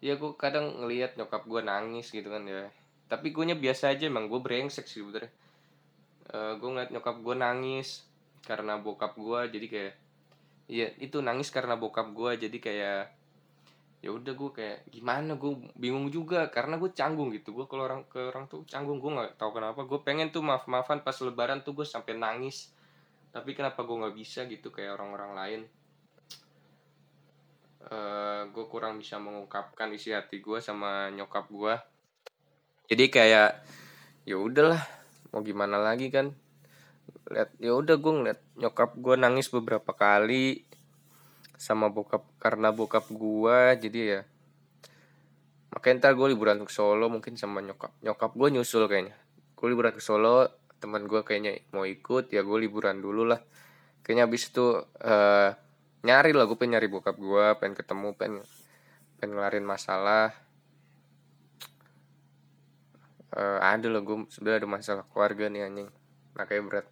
ya gue kadang ngelihat nyokap gue nangis gitu kan ya. Tapi gue nya biasa aja emang gue brengsek sih sebenernya. Uh, gue ngeliat nyokap gue nangis karena bokap gue jadi kayak ya itu nangis karena bokap gue jadi kayak ya udah gue kayak gimana? Gue bingung juga karena gue canggung gitu. Gue kalau orang ke orang tuh canggung. Gue nggak tahu kenapa. Gue pengen tuh maaf maafan pas lebaran tuh gue sampai nangis tapi kenapa gue nggak bisa gitu kayak orang-orang lain? Uh, eh, gue kurang bisa mengungkapkan isi hati gue sama nyokap gue jadi kayak ya udahlah mau gimana lagi kan? Lihat ya udah gue ngeliat nyokap gue nangis beberapa kali sama bokap karena bokap gue jadi ya makanya ntar gue liburan ke Solo mungkin sama nyokap. Nyokap gue nyusul kayaknya. Gue liburan ke Solo teman gue kayaknya mau ikut ya gue liburan dulu lah. Kayaknya abis itu uh, nyari lah gue pengen nyari bokap gue pengen ketemu pengen pengen ngelarin masalah. Uh, ada loh gue sebenarnya ada masalah keluarga nih anjing. Makanya berat.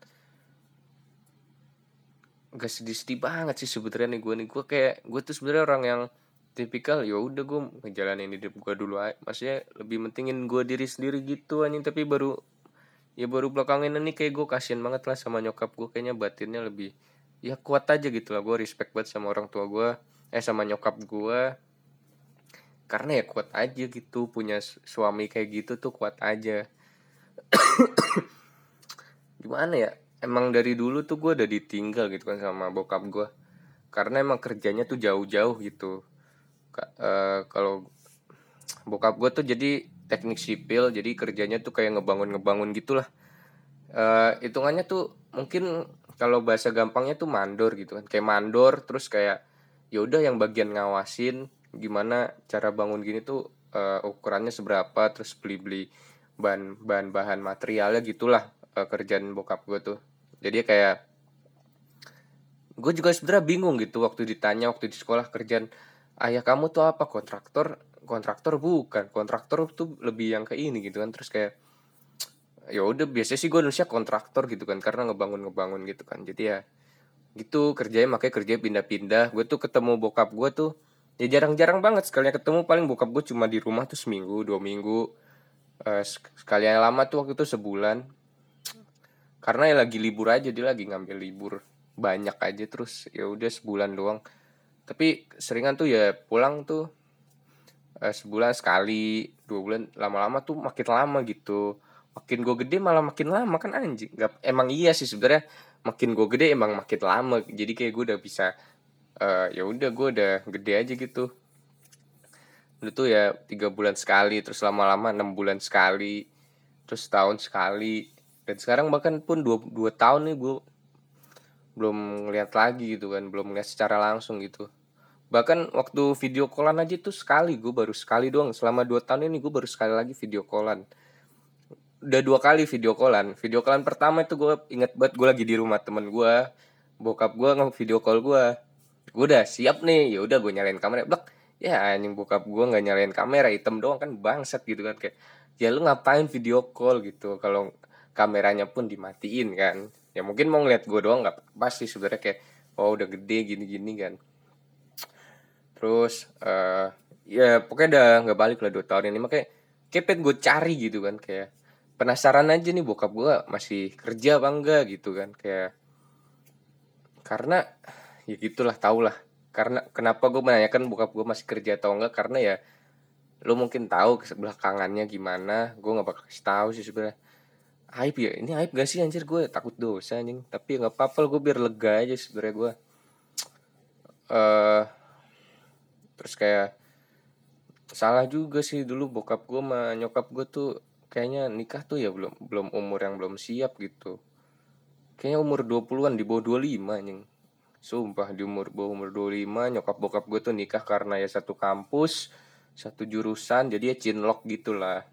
Gak sedih-sedih banget sih sebenarnya nih gue nih. Gue kayak gue tuh sebenarnya orang yang tipikal ya udah gue ngejalanin hidup gue dulu aja maksudnya lebih mentingin gue diri sendiri gitu anjing. Tapi baru ya baru belakangan ini kayak gue kasihan banget lah sama nyokap gue kayaknya batinnya lebih ya kuat aja gitu lah. Gue respect banget sama orang tua gue eh sama nyokap gue karena ya kuat aja gitu punya suami kayak gitu tuh kuat aja. Gimana ya emang dari dulu tuh gue udah ditinggal gitu kan sama bokap gue karena emang kerjanya tuh jauh-jauh gitu. Uh, kalau bokap gue tuh jadi teknik sipil jadi kerjanya tuh kayak ngebangun-ngebangun gitulah. Uh, hitungannya tuh mungkin kalau bahasa gampangnya tuh mandor gitu kan. Kayak mandor terus kayak yaudah yang bagian ngawasin gimana cara bangun gini tuh uh, ukurannya seberapa terus beli-beli bahan bahan bahan materialnya gitulah uh, kerjaan bokap gue tuh. Jadi kayak gue juga sebenarnya bingung gitu waktu ditanya waktu di sekolah kerjaan ayah kamu tuh apa kontraktor kontraktor bukan kontraktor tuh lebih yang ke ini gitu kan terus kayak ya udah biasanya sih gue nulisnya kontraktor gitu kan karena ngebangun ngebangun gitu kan jadi ya gitu kerjanya makanya kerja pindah-pindah gue tuh ketemu bokap gue tuh ya jarang-jarang banget sekalian ketemu paling bokap gue cuma di rumah tuh seminggu dua minggu uh, sekalian lama tuh waktu itu sebulan karena ya lagi libur aja dia lagi ngambil libur banyak aja terus ya udah sebulan doang tapi seringan tuh ya pulang tuh uh, sebulan sekali dua bulan lama-lama tuh makin lama gitu. Makin gue gede malah makin lama kan anjing. Nggak emang iya sih sebenarnya makin gue gede emang makin lama. Jadi kayak gue udah bisa uh, ya udah gue udah gede aja gitu. Dulu tuh ya tiga bulan sekali terus lama-lama enam bulan sekali terus tahun sekali. Dan sekarang bahkan pun dua, dua tahun nih gue belum ngeliat lagi gitu kan belum ngeliat secara langsung gitu bahkan waktu video callan aja tuh sekali gue baru sekali doang. Selama dua tahun ini gue baru sekali lagi video callan. Udah dua kali video callan. Video callan pertama itu gue inget banget gue lagi di rumah temen gue bokap gue nge video call gue gue udah siap nih ya udah gue nyalain kamera. Blok ya anjing bokap gue nggak nyalain kamera hitam doang kan bangsat gitu kan. Kayak ya lu ngapain video call? gitu. Kalau kameranya pun dimatiin kan. Ya mungkin mau ngeliat gue doang nggak pasti sebenarnya. Kayak oh udah gede gini-gini kan terus uh, ya pokoknya udah nggak balik lah dua tahun ini. Makanya kepet gue cari gitu kan kayak penasaran aja nih bokap gue masih kerja apa enggak gitu kan kayak karena ya gitulah tau lah. Karena kenapa gue menanyakan bokap gue masih kerja atau enggak? Karena ya lo mungkin tahu belakangannya gimana. Gue nggak bakal kasih tahu sih sebenarnya aib ya? Ini aib gak sih anjir? Gue takut dosa anjing. Tapi nggak apa-apa gue biar lega aja sebenarnya gue uh, terus kayak salah juga sih dulu bokap gue sama nyokap gue tuh kayaknya nikah tuh ya belum belum umur yang belum siap gitu. Kayaknya umur 20-an di bawah 25 anjing. Sumpah di umur bawah umur 25 nyokap bokap gue tuh nikah karena ya satu kampus satu jurusan jadi ya cinlok gitulah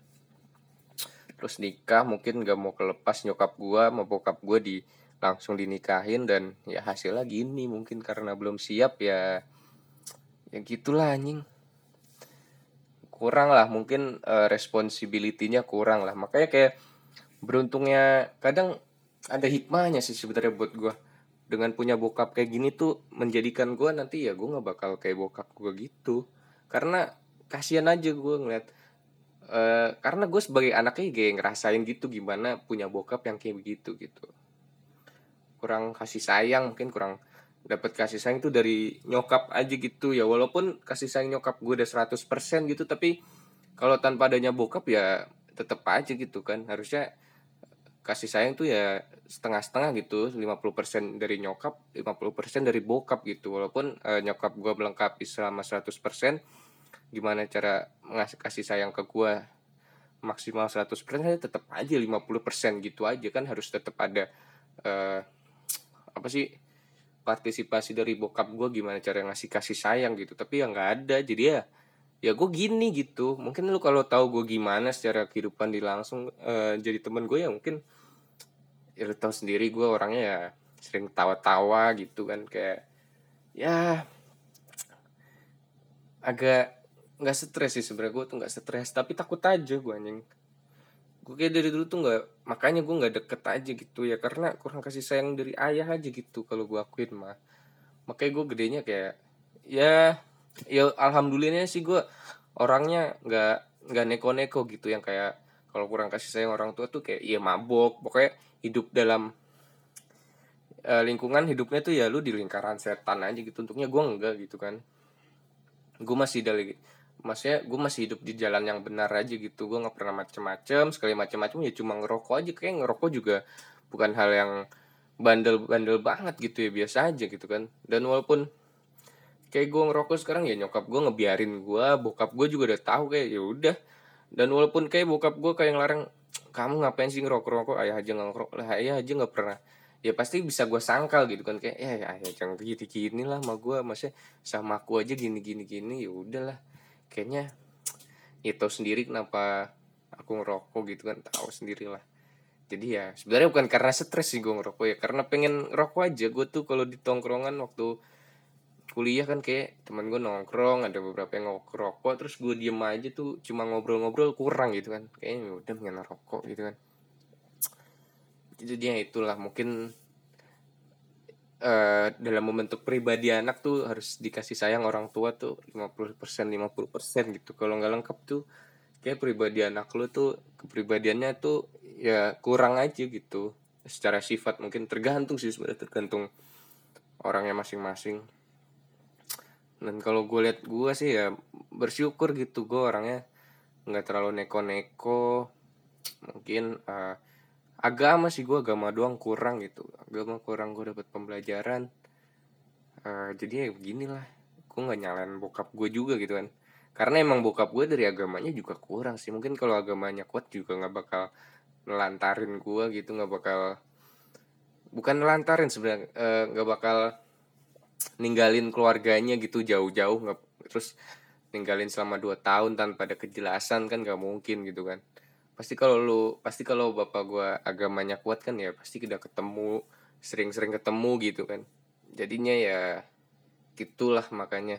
terus nikah mungkin gak mau kelepas nyokap gue sama bokap gue di langsung dinikahin dan ya hasilnya gini mungkin karena belum siap ya ya gitulah anjing. Kurang lah mungkin uh, responsibility-nya kurang lah. Makanya kayak beruntungnya kadang ada hikmahnya sih sebenarnya buat gue dengan punya bokap kayak gini tuh menjadikan gue nanti ya gue nggak bakal kayak bokap gue gitu. Karena kasihan aja gue ngeliat uh, karena gue sebagai anaknya kayak ngerasain gitu gimana punya bokap yang kayak begitu gitu. Kurang kasih sayang mungkin kurang dapat kasih sayang itu dari nyokap aja gitu ya. Walaupun kasih sayang nyokap gue udah 100% gitu tapi kalau tanpa adanya bokap ya tetap aja gitu kan. Harusnya kasih sayang tuh ya setengah-setengah gitu 50% dari nyokap 50% dari bokap gitu. Walaupun uh, nyokap gue melengkapi selama 100% gimana cara ngasih kasih sayang ke gue maksimal 100% ya tetap aja 50% gitu aja kan. Harus tetap ada uh, apa sih partisipasi dari bokap gue gimana cara ngasih kasih sayang gitu. Tapi ya nggak ada. Jadi ya ya gue gini gitu. Mungkin lu kalau tahu gue gimana secara kehidupan di langsung uh, jadi temen gue ya mungkin ya lu tahu sendiri gue orangnya ya sering tawa-tawa gitu kan. Kayak ya agak nggak stres sih sebenarnya. Gue tuh nggak stres. Tapi takut aja gue anjing. Gue kayak dari dulu tuh nggak makanya gue nggak deket aja gitu ya karena kurang kasih sayang dari ayah aja gitu kalau gue akuin mah. Makanya gue gedenya kayak ya ya alhamdulillahnya sih gue orangnya nggak nggak neko-neko gitu yang kayak kalau kurang kasih sayang orang tua tuh kayak iya mabok. Pokoknya hidup dalam uh, lingkungan hidupnya tuh ya lu di lingkaran setan aja gitu. Untuknya gue enggak gitu kan. Gue masih dari maksudnya gue masih hidup di jalan yang benar aja gitu. Gue nggak pernah macem-macem sekali macem-macem ya cuma ngerokok aja. Kayak ngerokok juga bukan hal yang bandel-bandel banget gitu ya biasa aja gitu kan. Dan walaupun kayak gue ngerokok sekarang ya nyokap gue ngebiarin gue bokap gue juga udah tahu kayak ya udah. Dan walaupun kayak bokap gue kayak ngelarang kamu ngapain sih ngerokok rokok ayah aja nggak ngerokok. Lah ayah aja nggak pernah. Ya pasti bisa gue sangkal gitu kan kayak ya ayah jangan gini gini lah sama gue maksudnya sama aku aja gini gini gini ya udahlah kayaknya itu sendiri kenapa aku ngerokok gitu kan tahu sendiri lah jadi ya sebenarnya bukan karena stres sih gue ngerokok ya karena pengen ngerokok aja. Gue tuh kalau di tongkrongan waktu kuliah kan kayak teman gue nongkrong ada beberapa yang ngerokok terus gue diem aja tuh cuma ngobrol-ngobrol kurang gitu kan. Kayaknya ya udah pengen ngerokok gitu kan. Jadi ya itulah mungkin uh, dalam membentuk pribadi anak tuh harus dikasih sayang orang tua tuh 50% 50% gitu. Kalau nggak lengkap tuh kayak pribadi anak lu tuh kepribadiannya tuh ya kurang aja gitu. Secara sifat mungkin tergantung sih sebenarnya tergantung orangnya masing-masing. Dan kalau gue lihat gue sih ya bersyukur gitu gue orangnya nggak terlalu neko-neko mungkin uh, agama sih gue agama doang kurang gitu. Agama kurang gue dapet pembelajaran. Uh, jadi ya beginilah. Gue nggak nyalain bokap gue juga gitu kan. Karena emang bokap gue dari agamanya juga kurang sih. Mungkin kalau agamanya kuat juga nggak bakal nelantarin gue gitu nggak bakal bukan nelantarin sebenarnya eh, nggak uh, bakal ninggalin keluarganya gitu jauh-jauh. Nggak terus ninggalin selama 2 tahun tanpa ada kejelasan kan nggak mungkin gitu kan pasti kalau lu pasti kalau bapak gue agamanya kuat kan ya pasti kita ketemu sering-sering ketemu gitu kan. Jadinya ya gitulah makanya.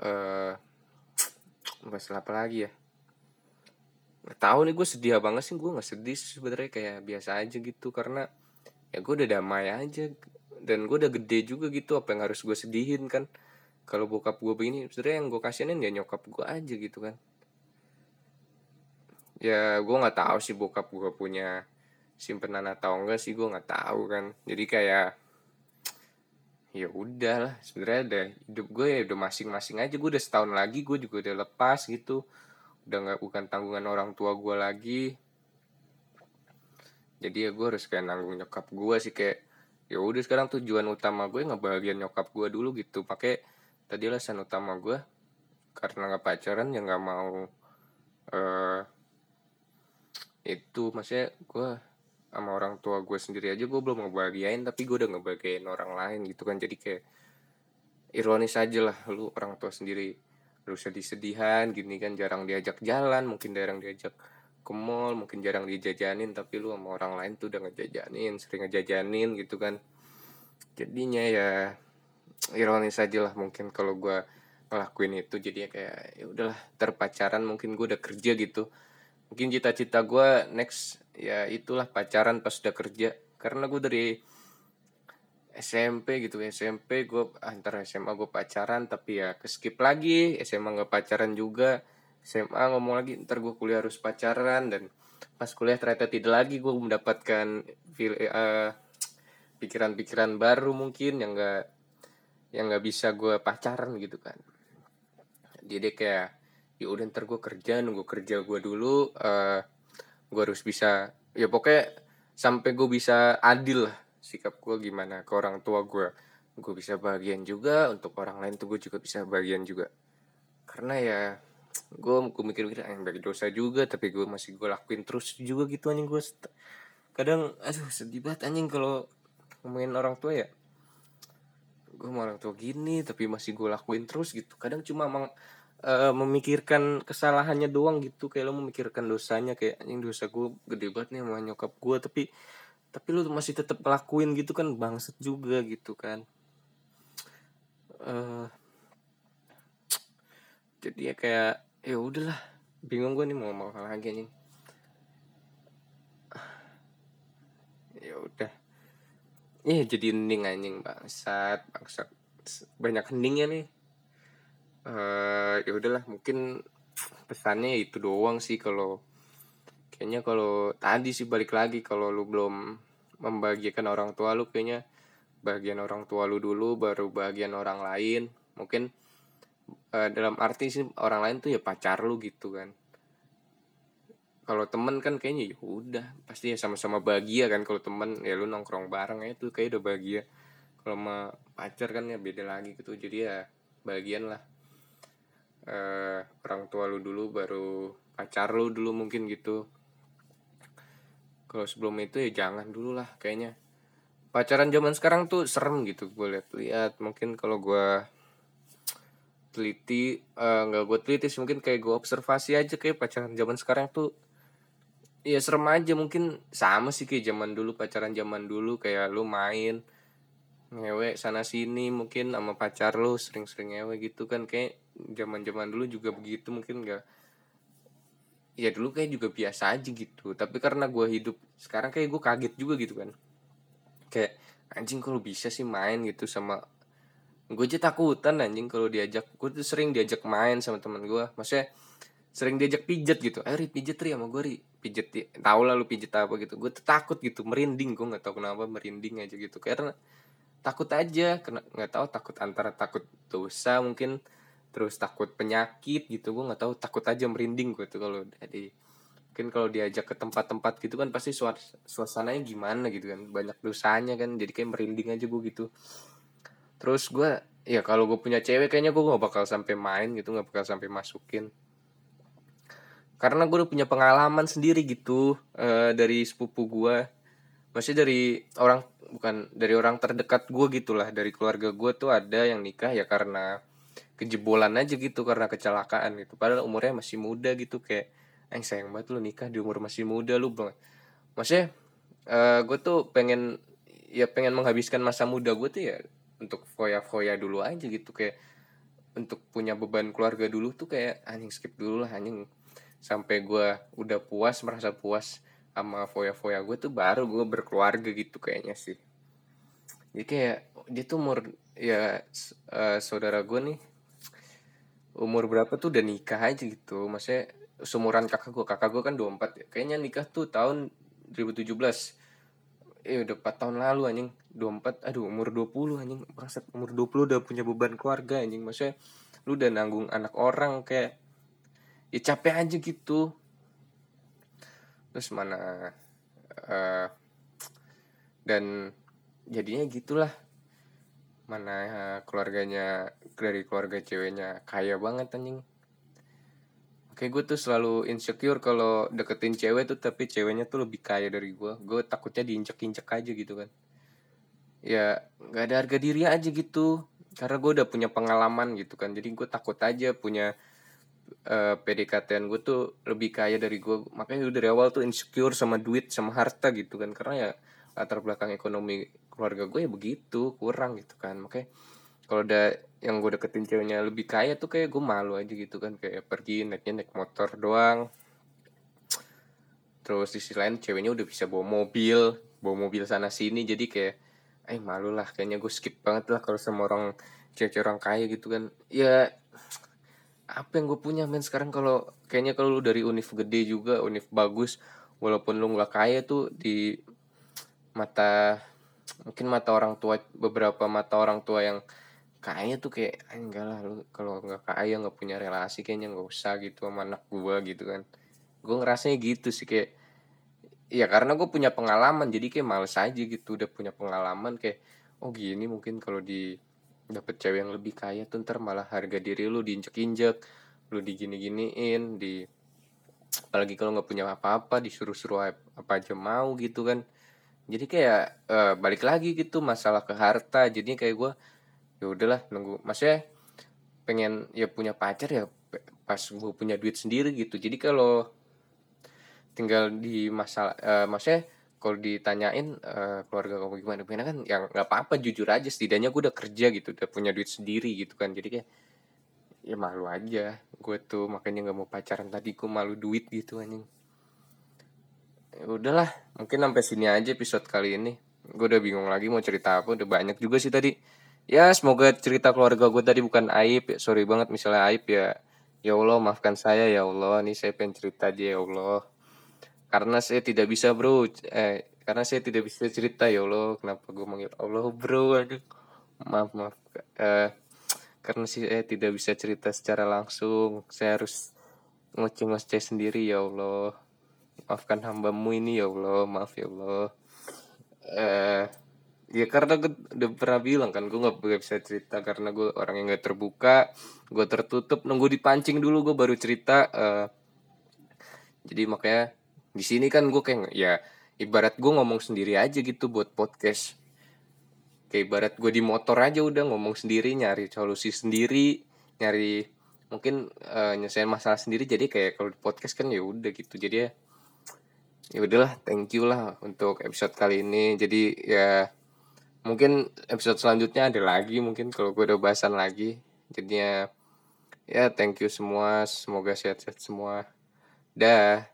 Eh masalah apa lagi ya. Gak tahu nih gue sedih banget sih gue nggak sedih sebenarnya kayak biasa aja gitu. Karena ya gue udah damai aja dan gue udah gede juga gitu apa yang harus gue sedihin kan. Kalau bokap gue begini sebenarnya yang gue kasihanin ya nyokap gue aja gitu kan ya gue nggak tahu sih bokap gue punya simpenan atau enggak sih gue nggak tahu kan. Jadi kayak ya udah lah sebenarnya udah hidup gue ya udah masing-masing aja. Gue udah setahun lagi gue juga udah lepas gitu. Udah nggak bukan tanggungan orang tua gue lagi. Jadi ya gue harus kayak nanggung nyokap gue sih kayak ya udah sekarang tujuan utama gue ngebahagiain nyokap gue dulu gitu. Pakai tadi alasan utama gue karena nggak pacaran ya nggak mau eh uh, itu maksudnya gue sama orang tua gue sendiri aja gue belum ngebahagiain tapi gue udah ngebahagiain orang lain gitu kan. Jadi kayak ironis aja lah lu orang tua sendiri lu sedih-sedihan gini kan. Jarang diajak jalan mungkin jarang diajak ke mall mungkin jarang dijajanin tapi lu sama orang lain tuh udah ngejajanin sering ngejajanin gitu kan. Jadinya ya ironis aja lah mungkin kalau gue ngelakuin itu. Jadi ya kayak ya udahlah terpacaran mungkin gue udah kerja gitu mungkin cita-cita gue next ya itulah pacaran pas udah kerja. Karena gue dari SMP gitu SMP gue antara SMA gue pacaran tapi ya keskip lagi. SMA nggak pacaran juga. SMA ngomong lagi ntar gue kuliah harus pacaran. Dan pas kuliah ternyata tidak lagi gue mendapatkan uh, pikiran-pikiran baru mungkin yang nggak yang nggak bisa gue pacaran gitu kan. Jadi kayak ya udah ntar gue kerja nunggu kerja gue dulu uh, gue harus bisa ya pokoknya sampai gue bisa adil lah sikap gue gimana ke orang tua gue gue bisa bagian juga untuk orang lain tuh gue juga bisa bagian juga. Karena ya gue gue mikir-mikir yang bagi dosa juga tapi gue masih gue lakuin terus juga gitu anjing gue kadang aduh sedih banget anjing kalau ngomongin orang tua ya. Gue mau orang tua gini tapi masih gue lakuin terus gitu. Kadang cuma emang uh, memikirkan kesalahannya doang gitu. Kayak lo memikirkan dosanya kayak anjing dosa gue gede banget nih sama nyokap gue tapi tapi lo masih tetap ngelakuin gitu kan bangset juga gitu kan. Uh, jadi ya kayak ya udahlah bingung gue nih mau ngomong apa lagi nih ya udah. Iya jadi hening anjing bangsat bangsat. Banyak heningnya nih uh, ya udahlah mungkin pesannya itu doang sih kalau kayaknya kalau tadi sih balik lagi kalau lu belum membagikan orang tua lu kayaknya bagian orang tua lu dulu baru bagian orang lain. Mungkin uh, dalam arti sih orang lain tuh ya pacar lu gitu kan. Kalau temen kan kayaknya ya udah pasti ya sama-sama bahagia kan kalau temen. Ya lu nongkrong bareng ya itu kayak udah bahagia. Kalau sama pacar kan ya beda lagi gitu jadi ya bagian lah uh, orang tua lu dulu baru pacar lu dulu mungkin gitu. Kalau sebelum itu ya jangan dulu lah kayaknya. Pacaran zaman sekarang tuh serem gitu gue lihat-lihat mungkin kalau gue teliti eh, nggak uh, gue teliti sih mungkin kayak gue observasi aja kayak pacaran zaman sekarang tuh ya serem aja. Mungkin sama sih kayak zaman dulu pacaran zaman dulu kayak lu main ngewe sana sini mungkin sama pacar lu sering-sering ngewe gitu kan. Kayak zaman-zaman dulu juga begitu mungkin enggak ya dulu kayak juga biasa aja gitu. Tapi karena gue hidup sekarang kayak gue kaget juga gitu kan. Kayak anjing kalau bisa sih main gitu sama gue aja takutan anjing kalau diajak gue tuh sering diajak main sama teman gue maksudnya sering diajak pijet gitu. Ayo ri pijet ri sama gue ri. Pijet tau lah lu pijet apa gitu. Gue tuh takut gitu merinding. Gue nggak tahu kenapa merinding aja gitu. Karena takut aja kena nggak tahu takut antara takut dosa mungkin terus takut penyakit gitu. Gue nggak tahu takut aja merinding gue tuh kalau jadi mungkin kalau diajak ke tempat-tempat gitu kan pasti suas suasananya gimana gitu kan. Banyak dosanya kan jadi kayak merinding aja gue gitu. Terus gue ya kalau gue punya cewek kayaknya gue gak bakal sampai main gitu nggak bakal sampai masukin. Karena gue udah punya pengalaman sendiri gitu uh, dari sepupu gue masih dari orang bukan dari orang terdekat gue gitulah. Dari keluarga gue tuh ada yang nikah ya karena kejebolan aja gitu karena kecelakaan gitu. Padahal umurnya masih muda gitu kayak eh sayang banget lu nikah di umur masih muda lu belum. Maksudnya uh, gue tuh pengen ya pengen menghabiskan masa muda gue tuh ya untuk foya-foya dulu aja gitu. Kayak untuk punya beban keluarga dulu tuh kayak anjing skip dulu lah anjing. Sampai gue udah puas merasa puas sama foya-foya gue tuh baru gue berkeluarga gitu kayaknya sih. Jadi kayak dia tuh umur ya uh, saudara gue nih umur berapa tuh udah nikah aja gitu. Maksudnya seumuran kakak gue kakak gue kan 24 ya. Kayaknya nikah tuh tahun 2017 eh udah 4 tahun lalu anjing 24 aduh umur 20 anjing. Bangsat umur 20 udah punya beban keluarga anjing. Maksudnya lu udah nanggung anak orang kayak ya capek aja gitu terus mana uh, dan jadinya gitulah. Mana uh, keluarganya dari keluarga ceweknya kaya banget anjing. Kayak gue tuh selalu insecure kalau deketin cewek tuh tapi ceweknya tuh lebih kaya dari gue gue takutnya diinjek-injek aja gitu kan. Ya nggak ada harga diri aja gitu. Karena gue udah punya pengalaman gitu kan. Jadi gue takut aja punya uh, eh, PDKT gue tuh lebih kaya dari gue makanya dari awal tuh insecure sama duit sama harta gitu kan. Karena ya latar belakang ekonomi keluarga gue ya begitu kurang gitu kan. Makanya kalau udah yang gue deketin ceweknya lebih kaya tuh kayak gue malu aja gitu kan. Kayak pergi naiknya naik motor doang. Terus di sisi lain ceweknya udah bisa bawa mobil bawa mobil sana sini. Jadi kayak eh malu lah kayaknya gue skip banget lah kalau sama orang cewek orang kaya gitu kan. Ya apa yang gue punya men? Sekarang kalau kayaknya kalau lu dari univ gede juga univ bagus walaupun lu nggak kaya tuh di mata mungkin mata orang tua beberapa mata orang tua yang kaya tuh kayak ah, enggak lah lu kalau nggak kaya nggak punya relasi kayaknya nggak usah gitu sama anak gue gitu kan. Gue ngerasanya gitu sih kayak ya karena gue punya pengalaman jadi kayak males aja gitu udah punya pengalaman kayak oh gini mungkin kalau di dapet cewek yang lebih kaya tuh ntar malah harga diri lu diinjek-injek lu digini-giniin di apalagi kalau nggak punya apa-apa disuruh-suruh apa aja mau gitu kan. Jadi kayak uh, balik lagi gitu masalah ke harta. Jadi kayak gue ya udahlah nunggu maksudnya pengen ya punya pacar ya pas gue punya duit sendiri gitu. Jadi kalau tinggal di masalah uh, maksudnya kalau ditanyain uh, keluarga kamu gimana? Gimana kan yang nggak apa-apa jujur aja setidaknya gue udah kerja gitu udah punya duit sendiri gitu kan. Jadi kayak ya malu aja. Gue tuh makanya nggak mau pacaran tadi gue malu duit gitu anjing. Ya udahlah mungkin sampai sini aja episode kali ini. Gue udah bingung lagi mau cerita apa udah banyak juga sih tadi. Ya semoga cerita keluarga gue tadi bukan aib ya. Sorry banget misalnya aib ya. Ya Allah maafkan saya ya Allah. Nih saya pengen cerita aja ya Allah karena saya tidak bisa bro. Eh karena saya tidak bisa cerita ya Allah. Kenapa gue manggil Allah bro? Aduh. Maaf maaf. Eh, karena saya tidak bisa cerita secara langsung. Saya harus ngoceh-ngoceh sendiri ya Allah. Maafkan hambamu ini ya Allah. Maaf ya Allah. Eh ya karena gue udah pernah bilang kan gue nggak bisa cerita karena gue orang yang gak terbuka gue tertutup nunggu dipancing dulu gue baru cerita. Uh, jadi makanya di sini kan gue kayak ya ibarat gue ngomong sendiri aja gitu buat podcast. Kayak ibarat gue di motor aja udah ngomong sendiri nyari solusi sendiri nyari mungkin uh, nyelesain masalah sendiri. Jadi kayak kalau di podcast kan ya udah gitu. Jadi ya ya udahlah thank you lah untuk episode kali ini. Jadi ya mungkin episode selanjutnya ada lagi mungkin kalau gue udah bahasan lagi. Jadinya ya thank you semua semoga sehat-sehat semua. Dah